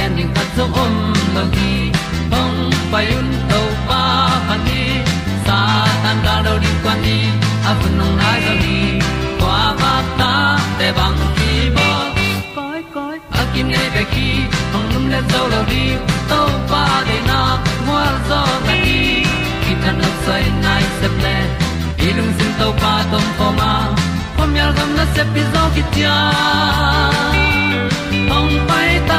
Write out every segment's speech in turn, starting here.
pi zo gen zo om lo gi hong pai un to pa pa ni sa tan da do di kwan ni a bu nong nai zo ni kwa ba ta te bang ki bo koi koi a kim nei be ki hong lum le zo lo di to pa de na mo zo ta ni ki tan no sai nai se ple ilung sin to pa tom ko ma. Pom yal gam na se pi zo ki tia hong pai ta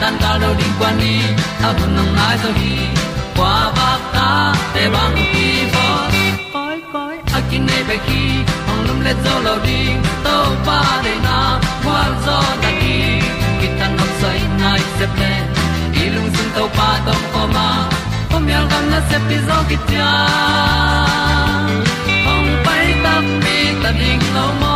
tan cao lo đi qua đi, ta bu nang mai zo khi qua ba ta te bang ki bo koi koi a kin nei be ki ong lum le zo lo ding to pa de na kwa zo ta ki ki tan nok sai nai se ple lung sun to pa tom ko ma. Pom yal gam na se pi zo ki tia ong pai ta mi ta ding lo mo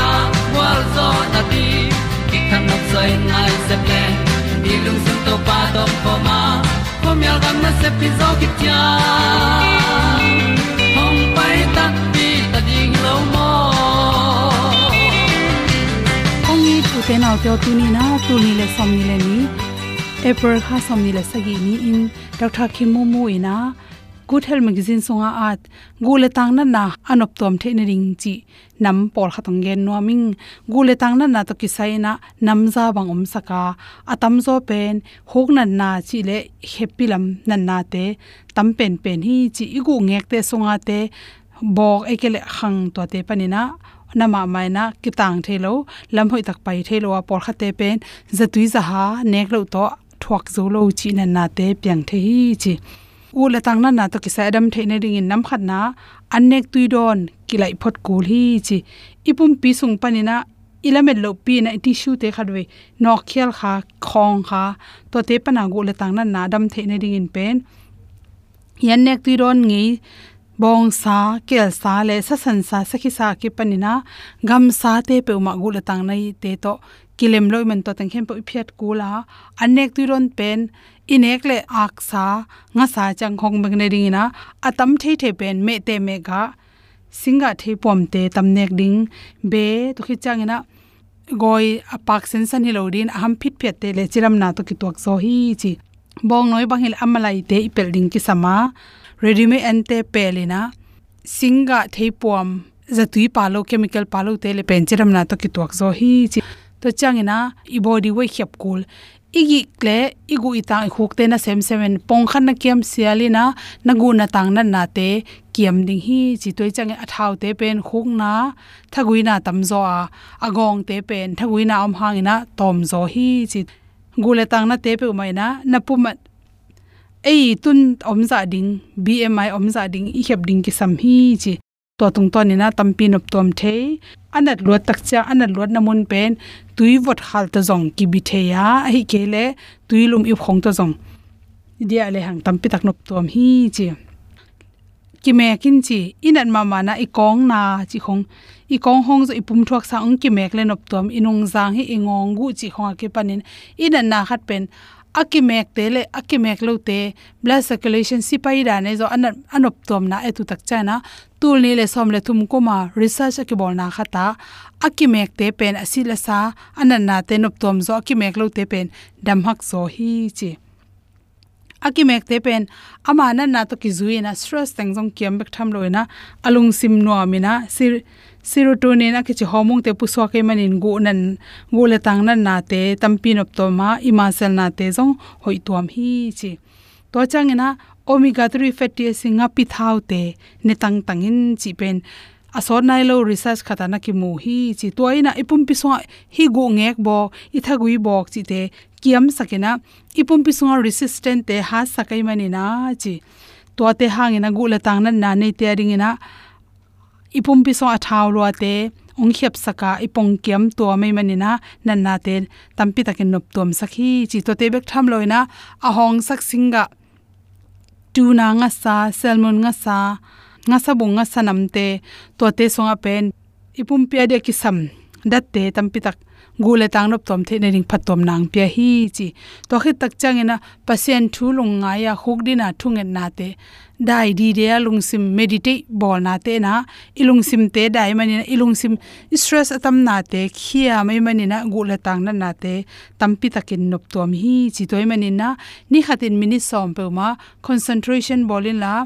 zo na ti ki kan nok sai nai se ple ni lung sun to pa do po ma. Po mi al gam na se pi zo ki tia hong pai ta pi ta ding lo mo ong ni tu te nau te tu ni na? Tu ni le som ni le ni. April kha som ni le sagi ni in. Dr khimu mu ina good health magazine songa at gule tang na na anop tom the ne ring chi nam por khatong gen no ming gule tang na na to kisai na nam za bang om saka atam zo pen hok na na chi le happy lam na na te tam pen pen hi chi igu ngek te songa te bok ekele khang to te panina nama mai na kitang thelo lam hoi tak pai thelo a por khate pen zatui za ha nek lo to thuak zo lo chi na na te pyang the hi chi u la tang na na to kisa adam the ne ring in nam khat na anek tui don kilai phot kul hi chi ipum pi sung panina ilamet lo pi na tissue te khadwe nok khial kha khong kha to te pana gu le tang na na dam the ne ring in pen yan nek tui don ngi bong sa kel sa le sa san sa sakhi sa ki panina gam sa te pe ma gu le tang nai te to kilem loi man to tang khem po phiat kula anek tu ron pen inek le ak sa nga sa chang khong beng ne ring na atam thei the pen me te me ga. Singa thei pom te tamnek ding. Be, to khi changena goi apak sen san hilodin aham phit phet te le chiram na to ki tok so hi chi. Bong noi bang hil amalai te ipel ding ki sama. Ready me ante pelina singa thei pom zatui palo chemical palo te le pen chiram na to ki tok zo hi chi. To changena i body we khep kul igi kle, igu itang khuk te na sem semen pong khan na kiam sialina nagu na tang na na te. Kiam ding hi chi toi e a thau te pen khuk na thagui na tam zo a. Agong te pen thagui na om hangina e tom zo hi chi gule tang na te pe umai na na pumat ei, tun om za ding bmi om za ding, i khep ding ki sam hi chi to tung to ni na tampi nop tom the anat lo tak cha, anat lo namun pen. Tui vot hal ta jong ki bi the ya. Hi ke le, tui lum i khong ta jong dia le hang tampi tak nop tom hi chi. Ki me kin chi inan ma ma na i kong na chi khong. I kong hong zo ipum thuak sa ong ki mek le nop tom inung jang hi ingong gu chi khong ke panin. Inan na khat pen akimek te le, akimek lo te. Blood circulation sipai da ne zo an anop tom na etu tak cha na. Tul ni le som le thum ko ma research ki bol na khata akimek te pen asila sa. Anan na te nop tom zo akimek lo te pen. Dam hak zo hi chi. Akimek te pen. Ama na na to ki zuina stress tang jong kiam bek tham loina e alung sim no amina e sir serotonin a kichi hormone te puswa ke manin gu nan, gu le tang nan na te, tampin op to ma ima sel na te zong, hoi tuam hi chi. To changena omega 3 fatty acid nga pi thau te, ne tang tangin chi pen. Asor nai lo research khata na ki mu hi chi. Toina ipum pi so hi gu ngek bo, i thagui bok chi te. Kiam sakena ipum pi so resistant te ha sakai mani na chi. To te hangina gu le tang nan na ne te ringina ipum pi so athaw lo te ong khep saka ipong kiam to mai manina nan na te tampi takin nop tom sakhi. Chi to te bek tham loina a hong sak singa. Tuna nga sa salmon nga sa nga sa bung nga sanam te to te songa pen. Ipum pia de ki sam dat te tampi tak gule tang nop tom the ne ring phatom nang pia hi chi. To khit tak changena pasien thu lung nga ya khuk dina thungen na te. Dai di re lung sim meditate bol na te na. Ilung sim te dai mani na. Ilung sim stress atam na te. Khia mai mani na gule tang na na te. Tampi takin nop tom hi chi toy mani na. Ni khatin mini som pe ma. Concentration bolin la.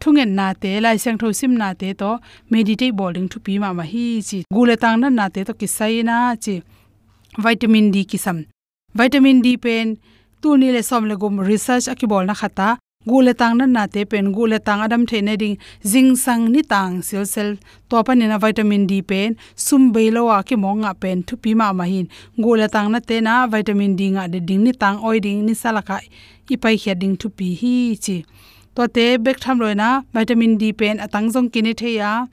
Thungen na te. Lai sang tho sim na te to. Meditate bowling thu pi ma ma hi chi. Gule tang na na te to kisai na chi vitamin d kisam. Vitamin d pen tu ni le som le gum research akibol na khata, gule tang na na te pen, gule tang adam the ne ding jing sang ni tang sel sel to pa ni na vitamin d pen, sum be lo wa ki monga pen, thu pi ma ma hin. Gule tang na te na vitamin d nga de ding ni tang, oi ding ni salaka pai khia ding thu pi hi chi. To te bek tham loina vitamin d pen atang jong kini theya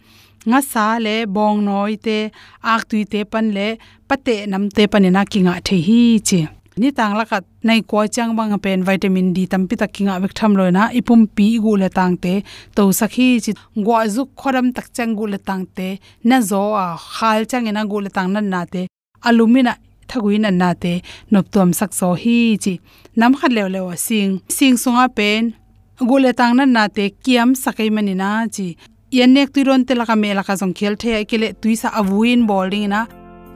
nga sa le, bong noi te, ak tui te pan le pate nam te panina kinga the hi chi ni tang la kat nai ko chang bang pen vitamin d tam pi tak kinga bek tham loina ipum pi gu le tang te to sakhi chi gwa zu khoram tak chang gu le tang te na zo a khal chang ina gu le tang nan na te alumina thagui nan na te nop tom sak so hi chi nam khat lew lew sing sing sunga pen gule tang na na te kiam sakai mani na chi yan nek tu ron te laka me laka jong khel the akele tuisa avuin bowling na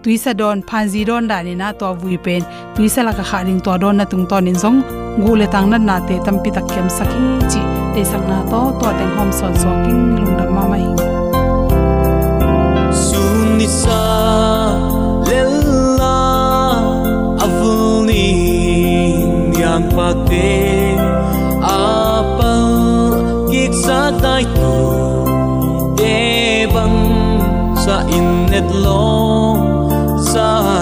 tuisa don phanji don da ni na to vui pen tuisa la ka ring to don na tung ton in jong gule tang na na te tampi tak kem sakhi chi te sang na to to teng hom son so king lung da ma mai sun ni sa lella avuni yang pa te sa tai tu de bang sa in net long sa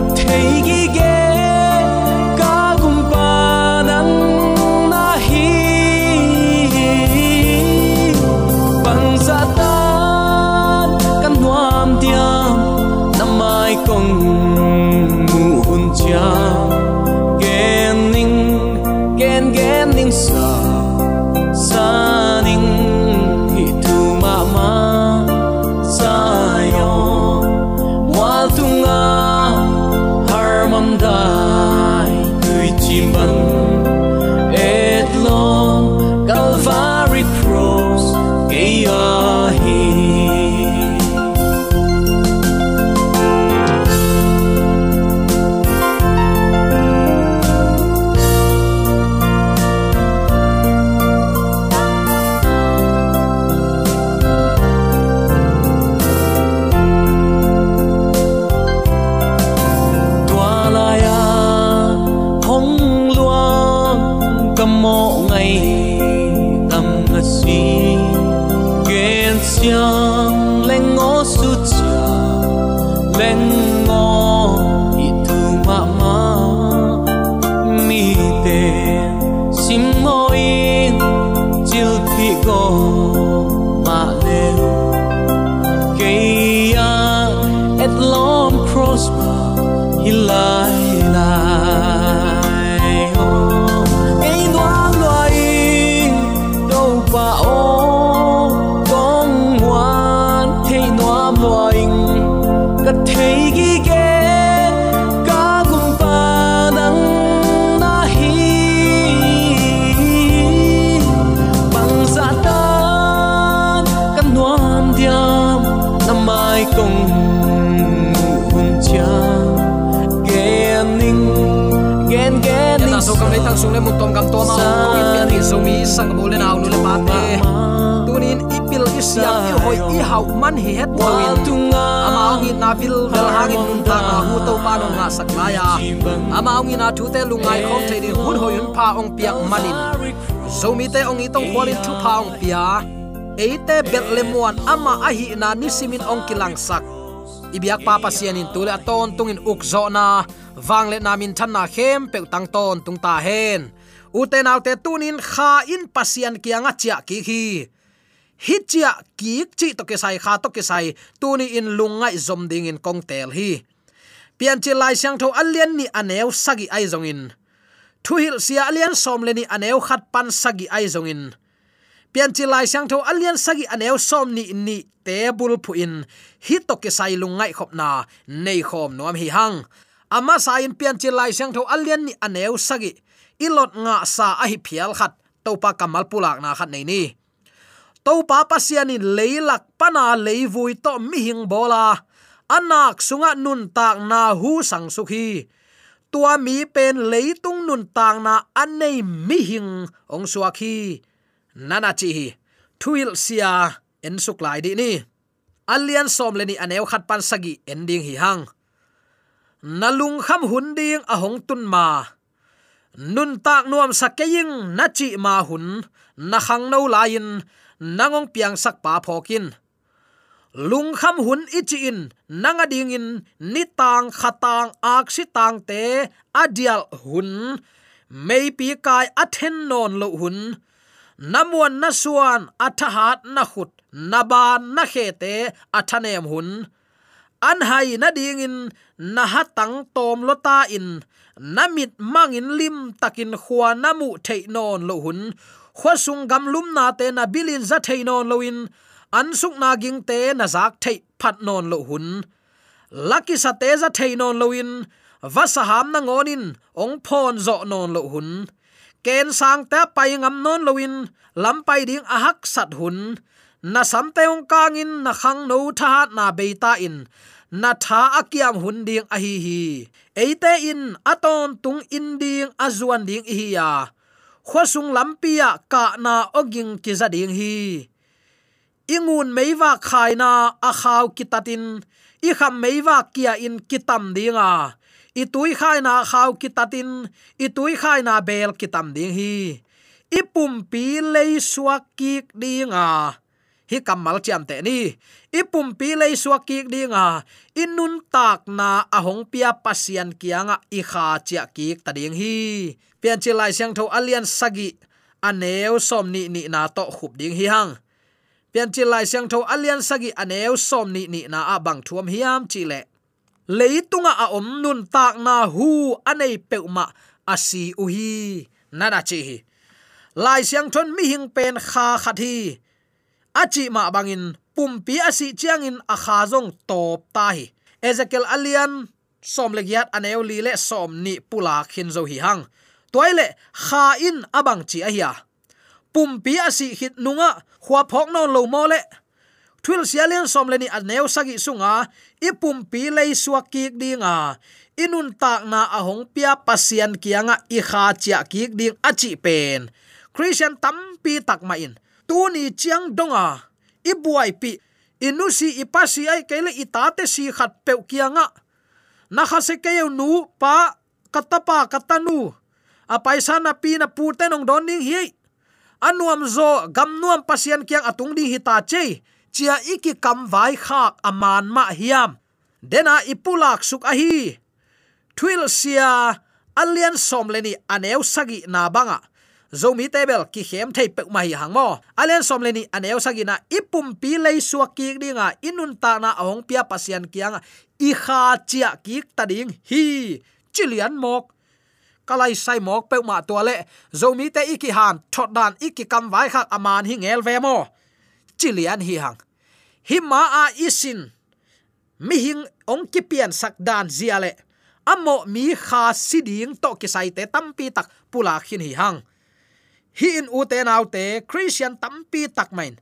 끝에 이기게 hau man hi het tunga ama ong in na vil vel hangin nun ta na hu to pa no nga sak la ya. Ama ong in na thu te lungai khom the din hun hoi un pa ong piak manin so mi te ong i tong kwalin thu pa ong pia. Eite bet lemuan ama ahi na nisimin ong kilang sak ibyak pa pasianin tule aton tungin ukzo na. Wangle namin than na khem pe tang ton tung ta hen uten tunin kha in pasian kianga chia ki hi hichia ki chi to ke sai, kha to ke sai tuni in lungai zom ding in kong tel hi. Pian chi lai sang tho alian ni aneu sagi ai zong in. Thu hil sia alian som le ni aneu khat pan sagi ai zong in. Pian chi lai sang tho alian sagi aneu som ni ni tebul phu in. Hi to ke sai lungai khop na, nei khom nom hi hang. Ama sa in pian chi lai sang tho alian ni aneu sagi ilot nga sa a hi phial khat, topa kamal pulak na khat nei ni to pa pasiani leilak pana leivui to mi hing bola. Anak sunga nun tak na hu sang sukhi. Tua mi pen leitung nun tak na anei mi hing ong suakhi nana chi hi thuil sia en suk lai di ni. Alian som leni aneu khat pan sagi ending hi hang. Nalung kham hun ding a hong tun ma. Nun tak nuam sakeying na chi ma hun. Na khang no lain. Nangong piang sak pa phokin lung kham hun ichi in nanga ding in ni tang khatang ak si tang te adial hun mei pi kai athen non lo hun namuan na suan athahat na khut naban na khete athanem hun an hai na ding in na hatang tom lota in namit mangin lim takin khuwa namu thei non lo hun khwasung gam lum na te na bilin za thei non lo in. An suk na ging te na zak thei phat non lo hun. Lucky sa te za thei non lo in. Vasaham na ngonin ong phon zo non lo hun. Ken sang te pai ngam non loin lam pai ding a hak sat hun. Na sam te ong kangin na khang no tha na beita in. Na tha akiam hun ding a hi hi. Eite in. Aton tung in ding. Azuan ding hi ya khosung lampia ka na oging ki ding hi. Ingun meiwa khaina a khaw kitatin i kham meiwa kia in kitam dinga. I tui khaina khaw kitatin i tui khaina bel kitam ding hi. Ipum pi lei suak kik dinga hi kamal chiam te ni. Ipum pi lei suak ki dinga. Inun tak na ahong pia pasian kianga i kha chia ki ta ding hi. Pian chi lai siang tho alian sagi. Aneu som ni ni na to khup ding hi hang. Pian chi lai siang tho alian sagi, aneu som ni ni na a bang thuam hiam chi le. Leitunga a om nun tak na hu anei peuma asi uhi nada chi hi. Lai siang thon mi hing pen kha khathi hi achi ma bangin pumpi asi chiang in a kha top ta hi ezekiel alian som le giat aneu li le som ni pula khin zo hi hang. Toile kha in abang chi a hiya pumpi asi hit nunga khwa phok no lo mo le. Thil sialian som le ni aneu sagi sunga i pumpi lei suak dinga inun tak na ahong pia pasian kianga i kha chia kik ding achi pen. Christian tampi tak ma in tu ni chiang donga i buai pi. Inusi ipasi ai kele itate si khat pe kianga na kha se ke nu pa katapa katanu. A paisa na pi na pu te nong don ning hi anuam zo gam nuam pasian kiang atung di hita che chia iki kam vai khak aman ma hiam. Dena ipulak suk a hi. Twil sia alian som leni aneu sagi na banga zomi table ki khem thei pe mai hang mo. Alen som leni aneu sagi na ipum pi lei suak ki dinga inun ta na ong pia pasian kianga i kha chia ki ta ding hi. Chilian mok. Kalai sai mok pe ma to le. Zomi te iki han, thot dan iki kam vai khak aman hi ngel ve mo. Chilian hi hang. Hi ma a isin mi hing ong ki pian sak dan ziale amo mi kha siding to ki sai te tampi tak pula khin hi hang hi in u te nau te, christian tampi tak main.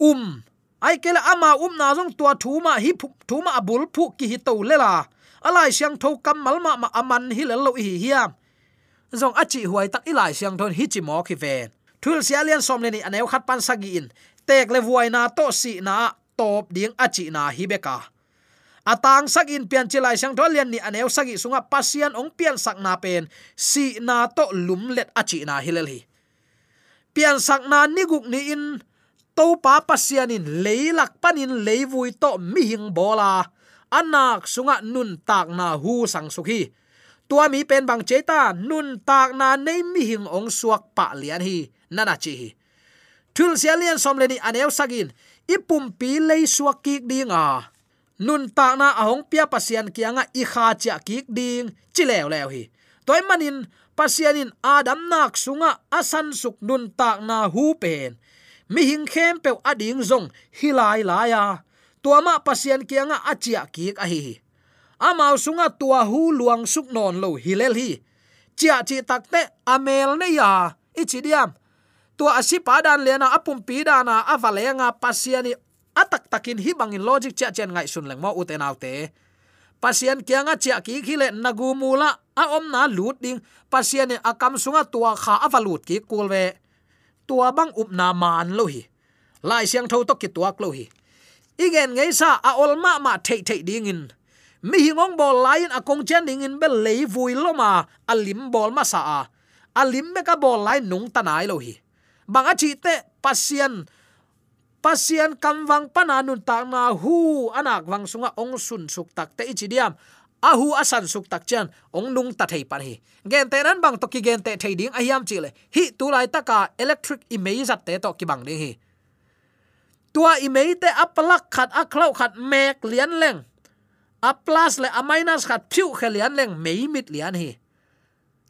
Um ai kele ama um na jong tua thuma hi thuma abul phu ki hi to lela. Alai siang tho kam mal ma ma aman hi le lo hi hiam. Zong achi huai tak ilai siang thon hi chi mo ki ve. Thul sialian som le ni aneu khat pan sagi in. Tek le vuai na to si na, top ding achi na hi beka atang sak in pian chilai sang thol lian ni aneu sagi sunga pasian ong pian sak na pen. Si na to lum let achi na hilel hi pian sak na ni guk ni in. To pa pasian in leilak panin leivui to mi hing bola. Anak sunga nun tak na hu sang sukhi tua mi pen bang cheta nun tak na nei mi hing ong suak pa lian hi. Nana chi hi. Thul sia lian som le ni aneu sagin ipum pi lei suak ki dinga nun tak na ahong pia pasian kianga i kha cha ki ding. Chi lew lew hi. Toy manin pasianin adam nak sunga asan suk nun tak na hu pen. Mi hing khem pe ading zong hilai la ya tuama pasian kianga achia ki a hi. Amao sunga tua hu luang suk non lo hilel hi. Chia chi takte amel ne ya. Ichidiam tua asipa dan lena apum pi dana avalenga pasiani atak takin hi bangin logic chia chen ngai sun leng mo uten autte pasian kianga chia ki khile nagu mula a om na lut ding. Pasian ne akam sunga tua kha avalut ki kulwe tua bang up na man lo hi. Lai siang tho to ki tua klo hi. Igen ngei sa a ol ma ma thei thei ding in. Mi hingong bol lain kong chen ding in bel lei vui lo ma alim bol ma sa a. Alim me ka bol lai nung tanai lo hi. Banga chi te pasian pasian kamwang pananun ta na hu anak wang sunga ong sun suk tak te ichidiam ahu asan suk tak chan ong nung ta thei pan hi. Gen te ran bang to ki gen te thei ding ayam chile hi tu lai taka electric image at te to ki bang ding hi. Tua image te aplak khat, aklau khat, mek lian leng. A plus le a minus khat, phiu khelian leng, mei mit lian hi.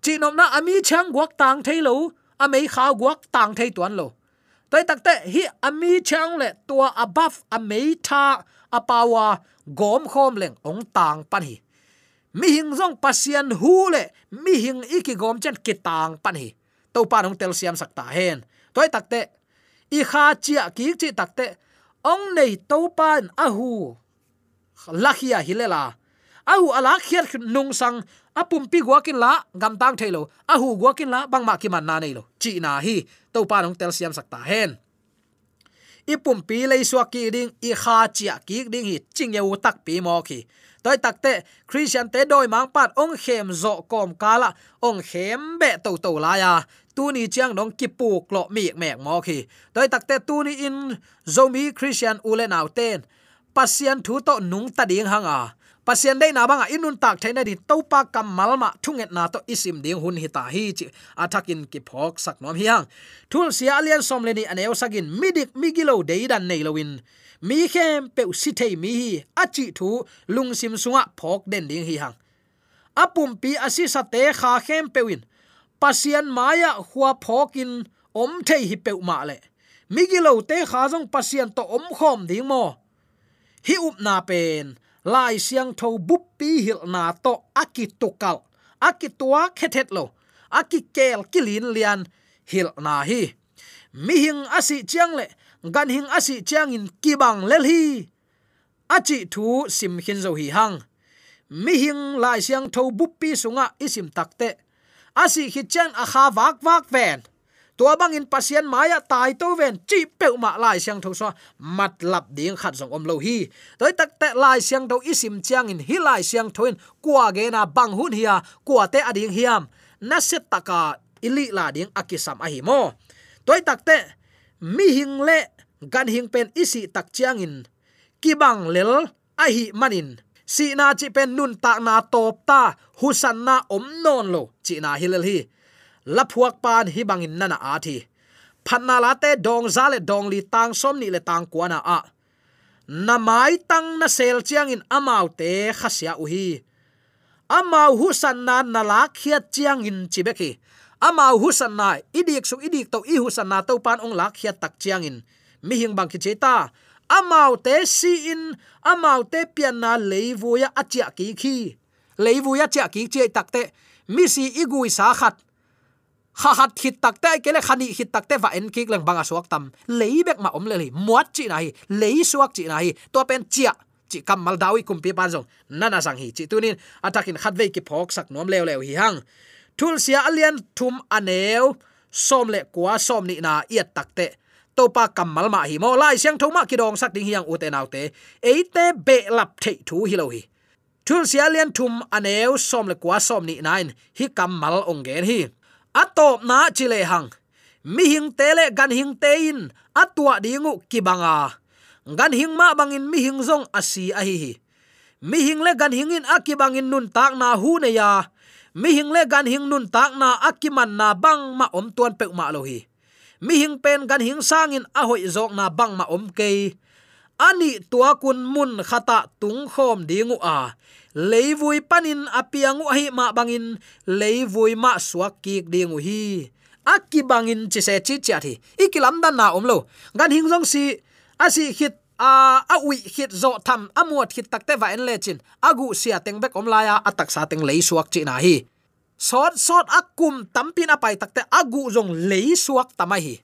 Chi nom na ami chang guak tang thei lo a mei kha guak tang thei tuan lo toy takte hi ami chang le tua above a mei apawa gom khom leng ong tang pan hi. Mi hing zong pasian hu le mi hing iki gom chen ki tang pan hi. To pa nong tel siam sakta hen toy takte i kha chia ki chi takte ong nei to pan a hu lakhia hilela ahu ala khiat nung sang apum pi gwakin la, gam tang thailo ahu gwakin la bangma ki man na nei lo chi na hi to pa nong tel siam sakta hen. Ipum pi lei suak ki ding, i kha chia ki ding hi ching yeu tak pi mo ki toy takte christian te doi mang pat ong khem zo kom kala ong khem be to to la ya. Tu ni chiang nong ki pu klo mi mek mo khi. Toy takte tu ni in zomi christian ule naw ten. Pasian thu to nung ta ding hanga pasien dei na banga inun tak thaina di topa kam malma thunget na to isim ding hun hi ta hi chi athakin ki phok sak nom hiang. Thul sia alian som le ni aneo sagin midik migilo dei dan nei lowin. Mi khem pe si thei mi hi, achi thu lung sim sunga phok den ding hi hang. Apum pi asi sa te kha khem pewin. Pasien maya huwa phokin om thei hi pe ma le. Migilo te kha jong pasien to om khom ding mo. Hi up na pen lai siang tho bup pi hil na to akitukal akitua khethet lo akikel kilin lian hil na hi. Mi hing asi chiang le gan hing asi chiang in kibang lel hi. Achi thu sim khin zo hi hang mi hing lai siang tho bup pi sunga isim takte asi hi chen a kha wak wak ven tua bang in pasien maya tai to ven, chi pe ma lai siang tho so mat lap ding khat jong om lo hi. Toi tak te lai siang tho isim chiang in hi lai siang thoin kwa ge na bang hun hiya kwa te ading hiam na se taka ili la ding akisam a hi mo. Toi tak te, mi hing le, gan hing pen isi tak chiang in. Ki bang lel, a hi manin si na chi pen nun ta na top ta husan na om non lo, chi na hilel hi laphuak pan hi bangin nana a thi. Phanna la te dong za le dong li tang som ni le tang kuana a. Na mai tang na sel chiang in amau te khasia u hi. Amau hu san na na la khiat chiang in chibeki amau hu san na idik su idik to i hu san na to pan ong la khiat tak chiang in. Mi hing bang ki cheta amau te si in amau te pian na leivuya achia ki khi. Leivuya cha ki che takte mi si igui sa khat ha hat hit takte kele khani hit takte va en kik lang banga suak tam leibek ma om le le muat chi nai lei suak chi nai to pen chia chi kam mal dawi kum pi pan jong nana sang hi chi tunin atakin khatve ki phok sak nom lew lew hi hang thul sia alian thum aneu som le kwa som ni na iat takte to pa kamal ma hi mo lai siang thoma ki dong sak ding hiang u te eite be lap thei thu hi lo hi thul sia alian thum aneu som le kwa som ni nine hi kamal ong gen hi atop na chile hang. Mi hing tele gan hing tein atwa dingu kibanga gan hing ma bangin mi hing zong asi a hi hi. Mi hing le gan hingin akibangin nun tak na hu ne ya. Mi hing le gan hing nun tak na akiman na bang ma om tuan pe ma lo hi. Mi hing pen gan hing sangin a hoi zok na bang ma om ke ani tua kun mun khata tung khom dingu a leivui panin apiangu hi ma bangin leivui ma suak ki dingu hi aki bangin chi se chi cha thi ikilam dan na omlo gan hing jong si asi hit a a ui hit zo tham amuat hit takte va en lechin agu sia teng bek om laya atak sa teng lei suak chi na hi sot sot akum tampin apai takte agu jong lei suak tamai hi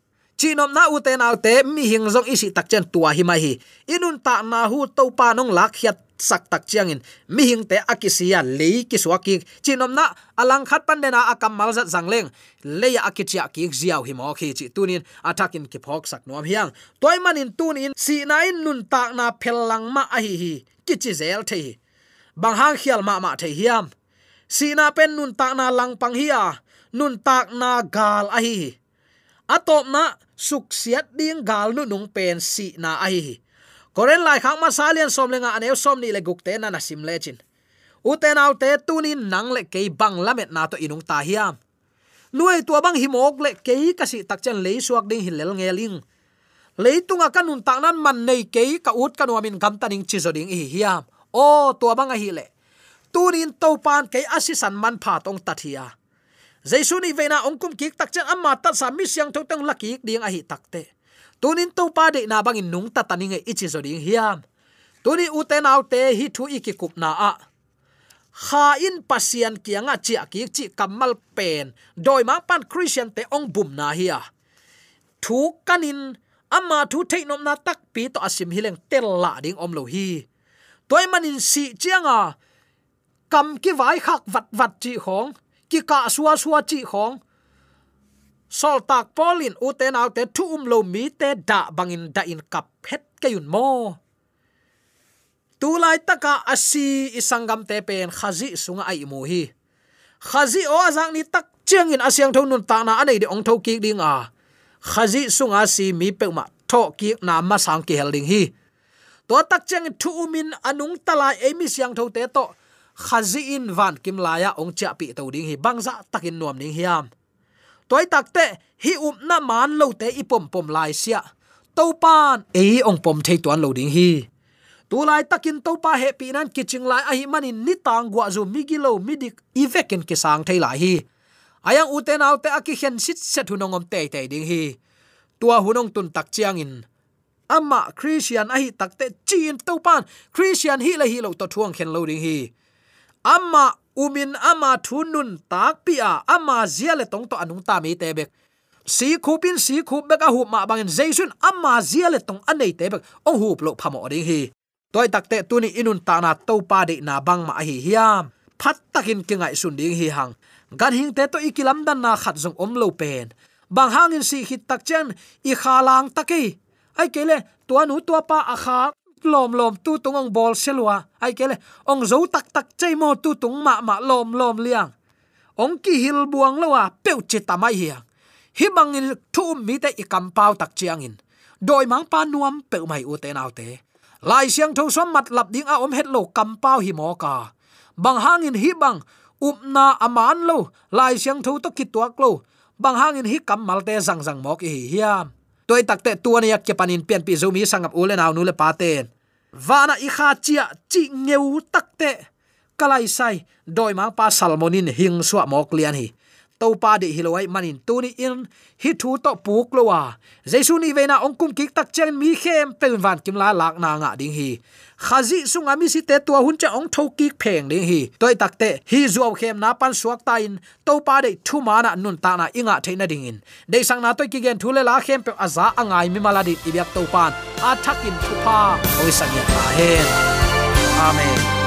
chinom na uten autte mi hing jong isi takchen tua hi mai hi inun ta na hu to pa nong lak hiat sak tak chiang in mi hing te akisia le ki. Suaki chinom na, alang khat pan dena akam mal zat zangleng le ya akichia ki ziaw hi mo khi chi tunin, atakin ki phok sak nom hiang. Toy manin tunin, si na in nun tak na phelang ma a hi hi. Ki chi zel the bang hang khial ma ma the hiam. Si na pen nun tak na lang pang hi a. Nun tak na gal a hi atop na suk siat ding gal nu nung pen si na ai koren lai khang ma salian som lenga aneu som ni le guk te na na sim le chin u te nau te tunin nang le ke bang lamet na to inung ta hiam. Nuai tua bang himok le ke ka si tak chen le suak ding hilel ngeling leitunga kanun tak nan man nei ke ka ut kan wamin gam taning chi zo ding hi hiam. O tua bang a hi le tunin to pan ke asisan man pha tong tathia jaisu ni veina ongkum kik tak chen amma ta sa mi siang thotang laki ding a hi takte tunin to pa de na bangin nung ta taning e ichi zo ding hiam tuni uten autte hi thu iki kup na a. Kha in pasian kianga chi aki chi kamal pen. Doi ma pan christian te ong bum na hiya. Thu kanin, ama thu theinom na tak pi to asim hileng tel la ding om lo hi. Toy manin si chianga kam ki vai khak vat vat chi khong ki ka suwa suwa chi khong sol tak polin uten out te thu um lo mi te da bangin da in kap het kayun mo. Tu lai taka asi isangam te pen khazi sunga ai mu hi. Khazi o azang ni tak chiang in asyang thon nun ta na anei de ong tho ki ding a. Khazi sunga si mi pe ma tho ki na ma sang ki hel ding hi. To tak chiang thu umin anung tala emi siang tho te to. Khazi in van kim laya ong cha pi to ding hi bangza takin nuam ning hiam toy takte hi up na man lo te ipom pom lai sia to pan e ong pom thei tuan lo ding hi. Tu lai takin to pa he pi nan kiching lai a hi mani ni tang gwa zu migilo midik ivekin ke sang thei lai hi. Ayang uten autte aki hen sit set hunongom te te ding hi. Tua hunong tun tak chiang in. Ama christian ahi takte chin to pan christian hi la hi lo to thuang khen lo ding hi. Ama umin ama thunun tak pia ama zia le tong to anung ta mi te bek. Si khupin, si khup bek a hup ma bangin jaisun ama zia le tong anei te bek. Ong hup lo phamo ding hi. Toy takte tuni inun ta na to pa de na bang ma hi hiam. Phat takin ke ngai sun ding hi hang. Gan hing te to ikilam dan na khat jong om lo pen. Bang hangin si hit tak chen, i khalang taki ai kele tua nu tua pa a lom lom tu tung ong bol selwa ai kele, ong zo tak tak chei mo tu tung ma ma lom lom liang. Ong ki hil buang lawa peu che tamai hiang. Hi bangin thu um mi te i kam pau tak chiang in. Doi mang pa nuam pe mai u te nau te. Lai siang tho som mat lap ding a om het lo kam pau hi mo ka. Bang hangin hi bang um upna aman lo. Lai siang tho to kitwak lo. Bang hangin hi kam malte zang zang mo ki hi hiam toy takte tuania ke panin pian pi zomi sangap ule naw nu paten vana i kha chia chi ngeu takte kalai sai, doi mang pa salmonin hing suwa mok lian hi to pa de hilowai manin tuni in hi thu to puk lowa jesu ni veina ongkum kik tak chen mi khem pen van kim la lak na nga ding hi. Khazi sunga mi si te tua hun cha ong tho kik pheng ding hi. Toy tak te hi zuaw khem na pan suak ta in. To pa de thu ma na nun ta na inga theina ding in. De sang na toy ki gen thu le la khem pe aza angai mi maladi ibyak to pan a thakin thu pa. Oi sang ya hen. Amen.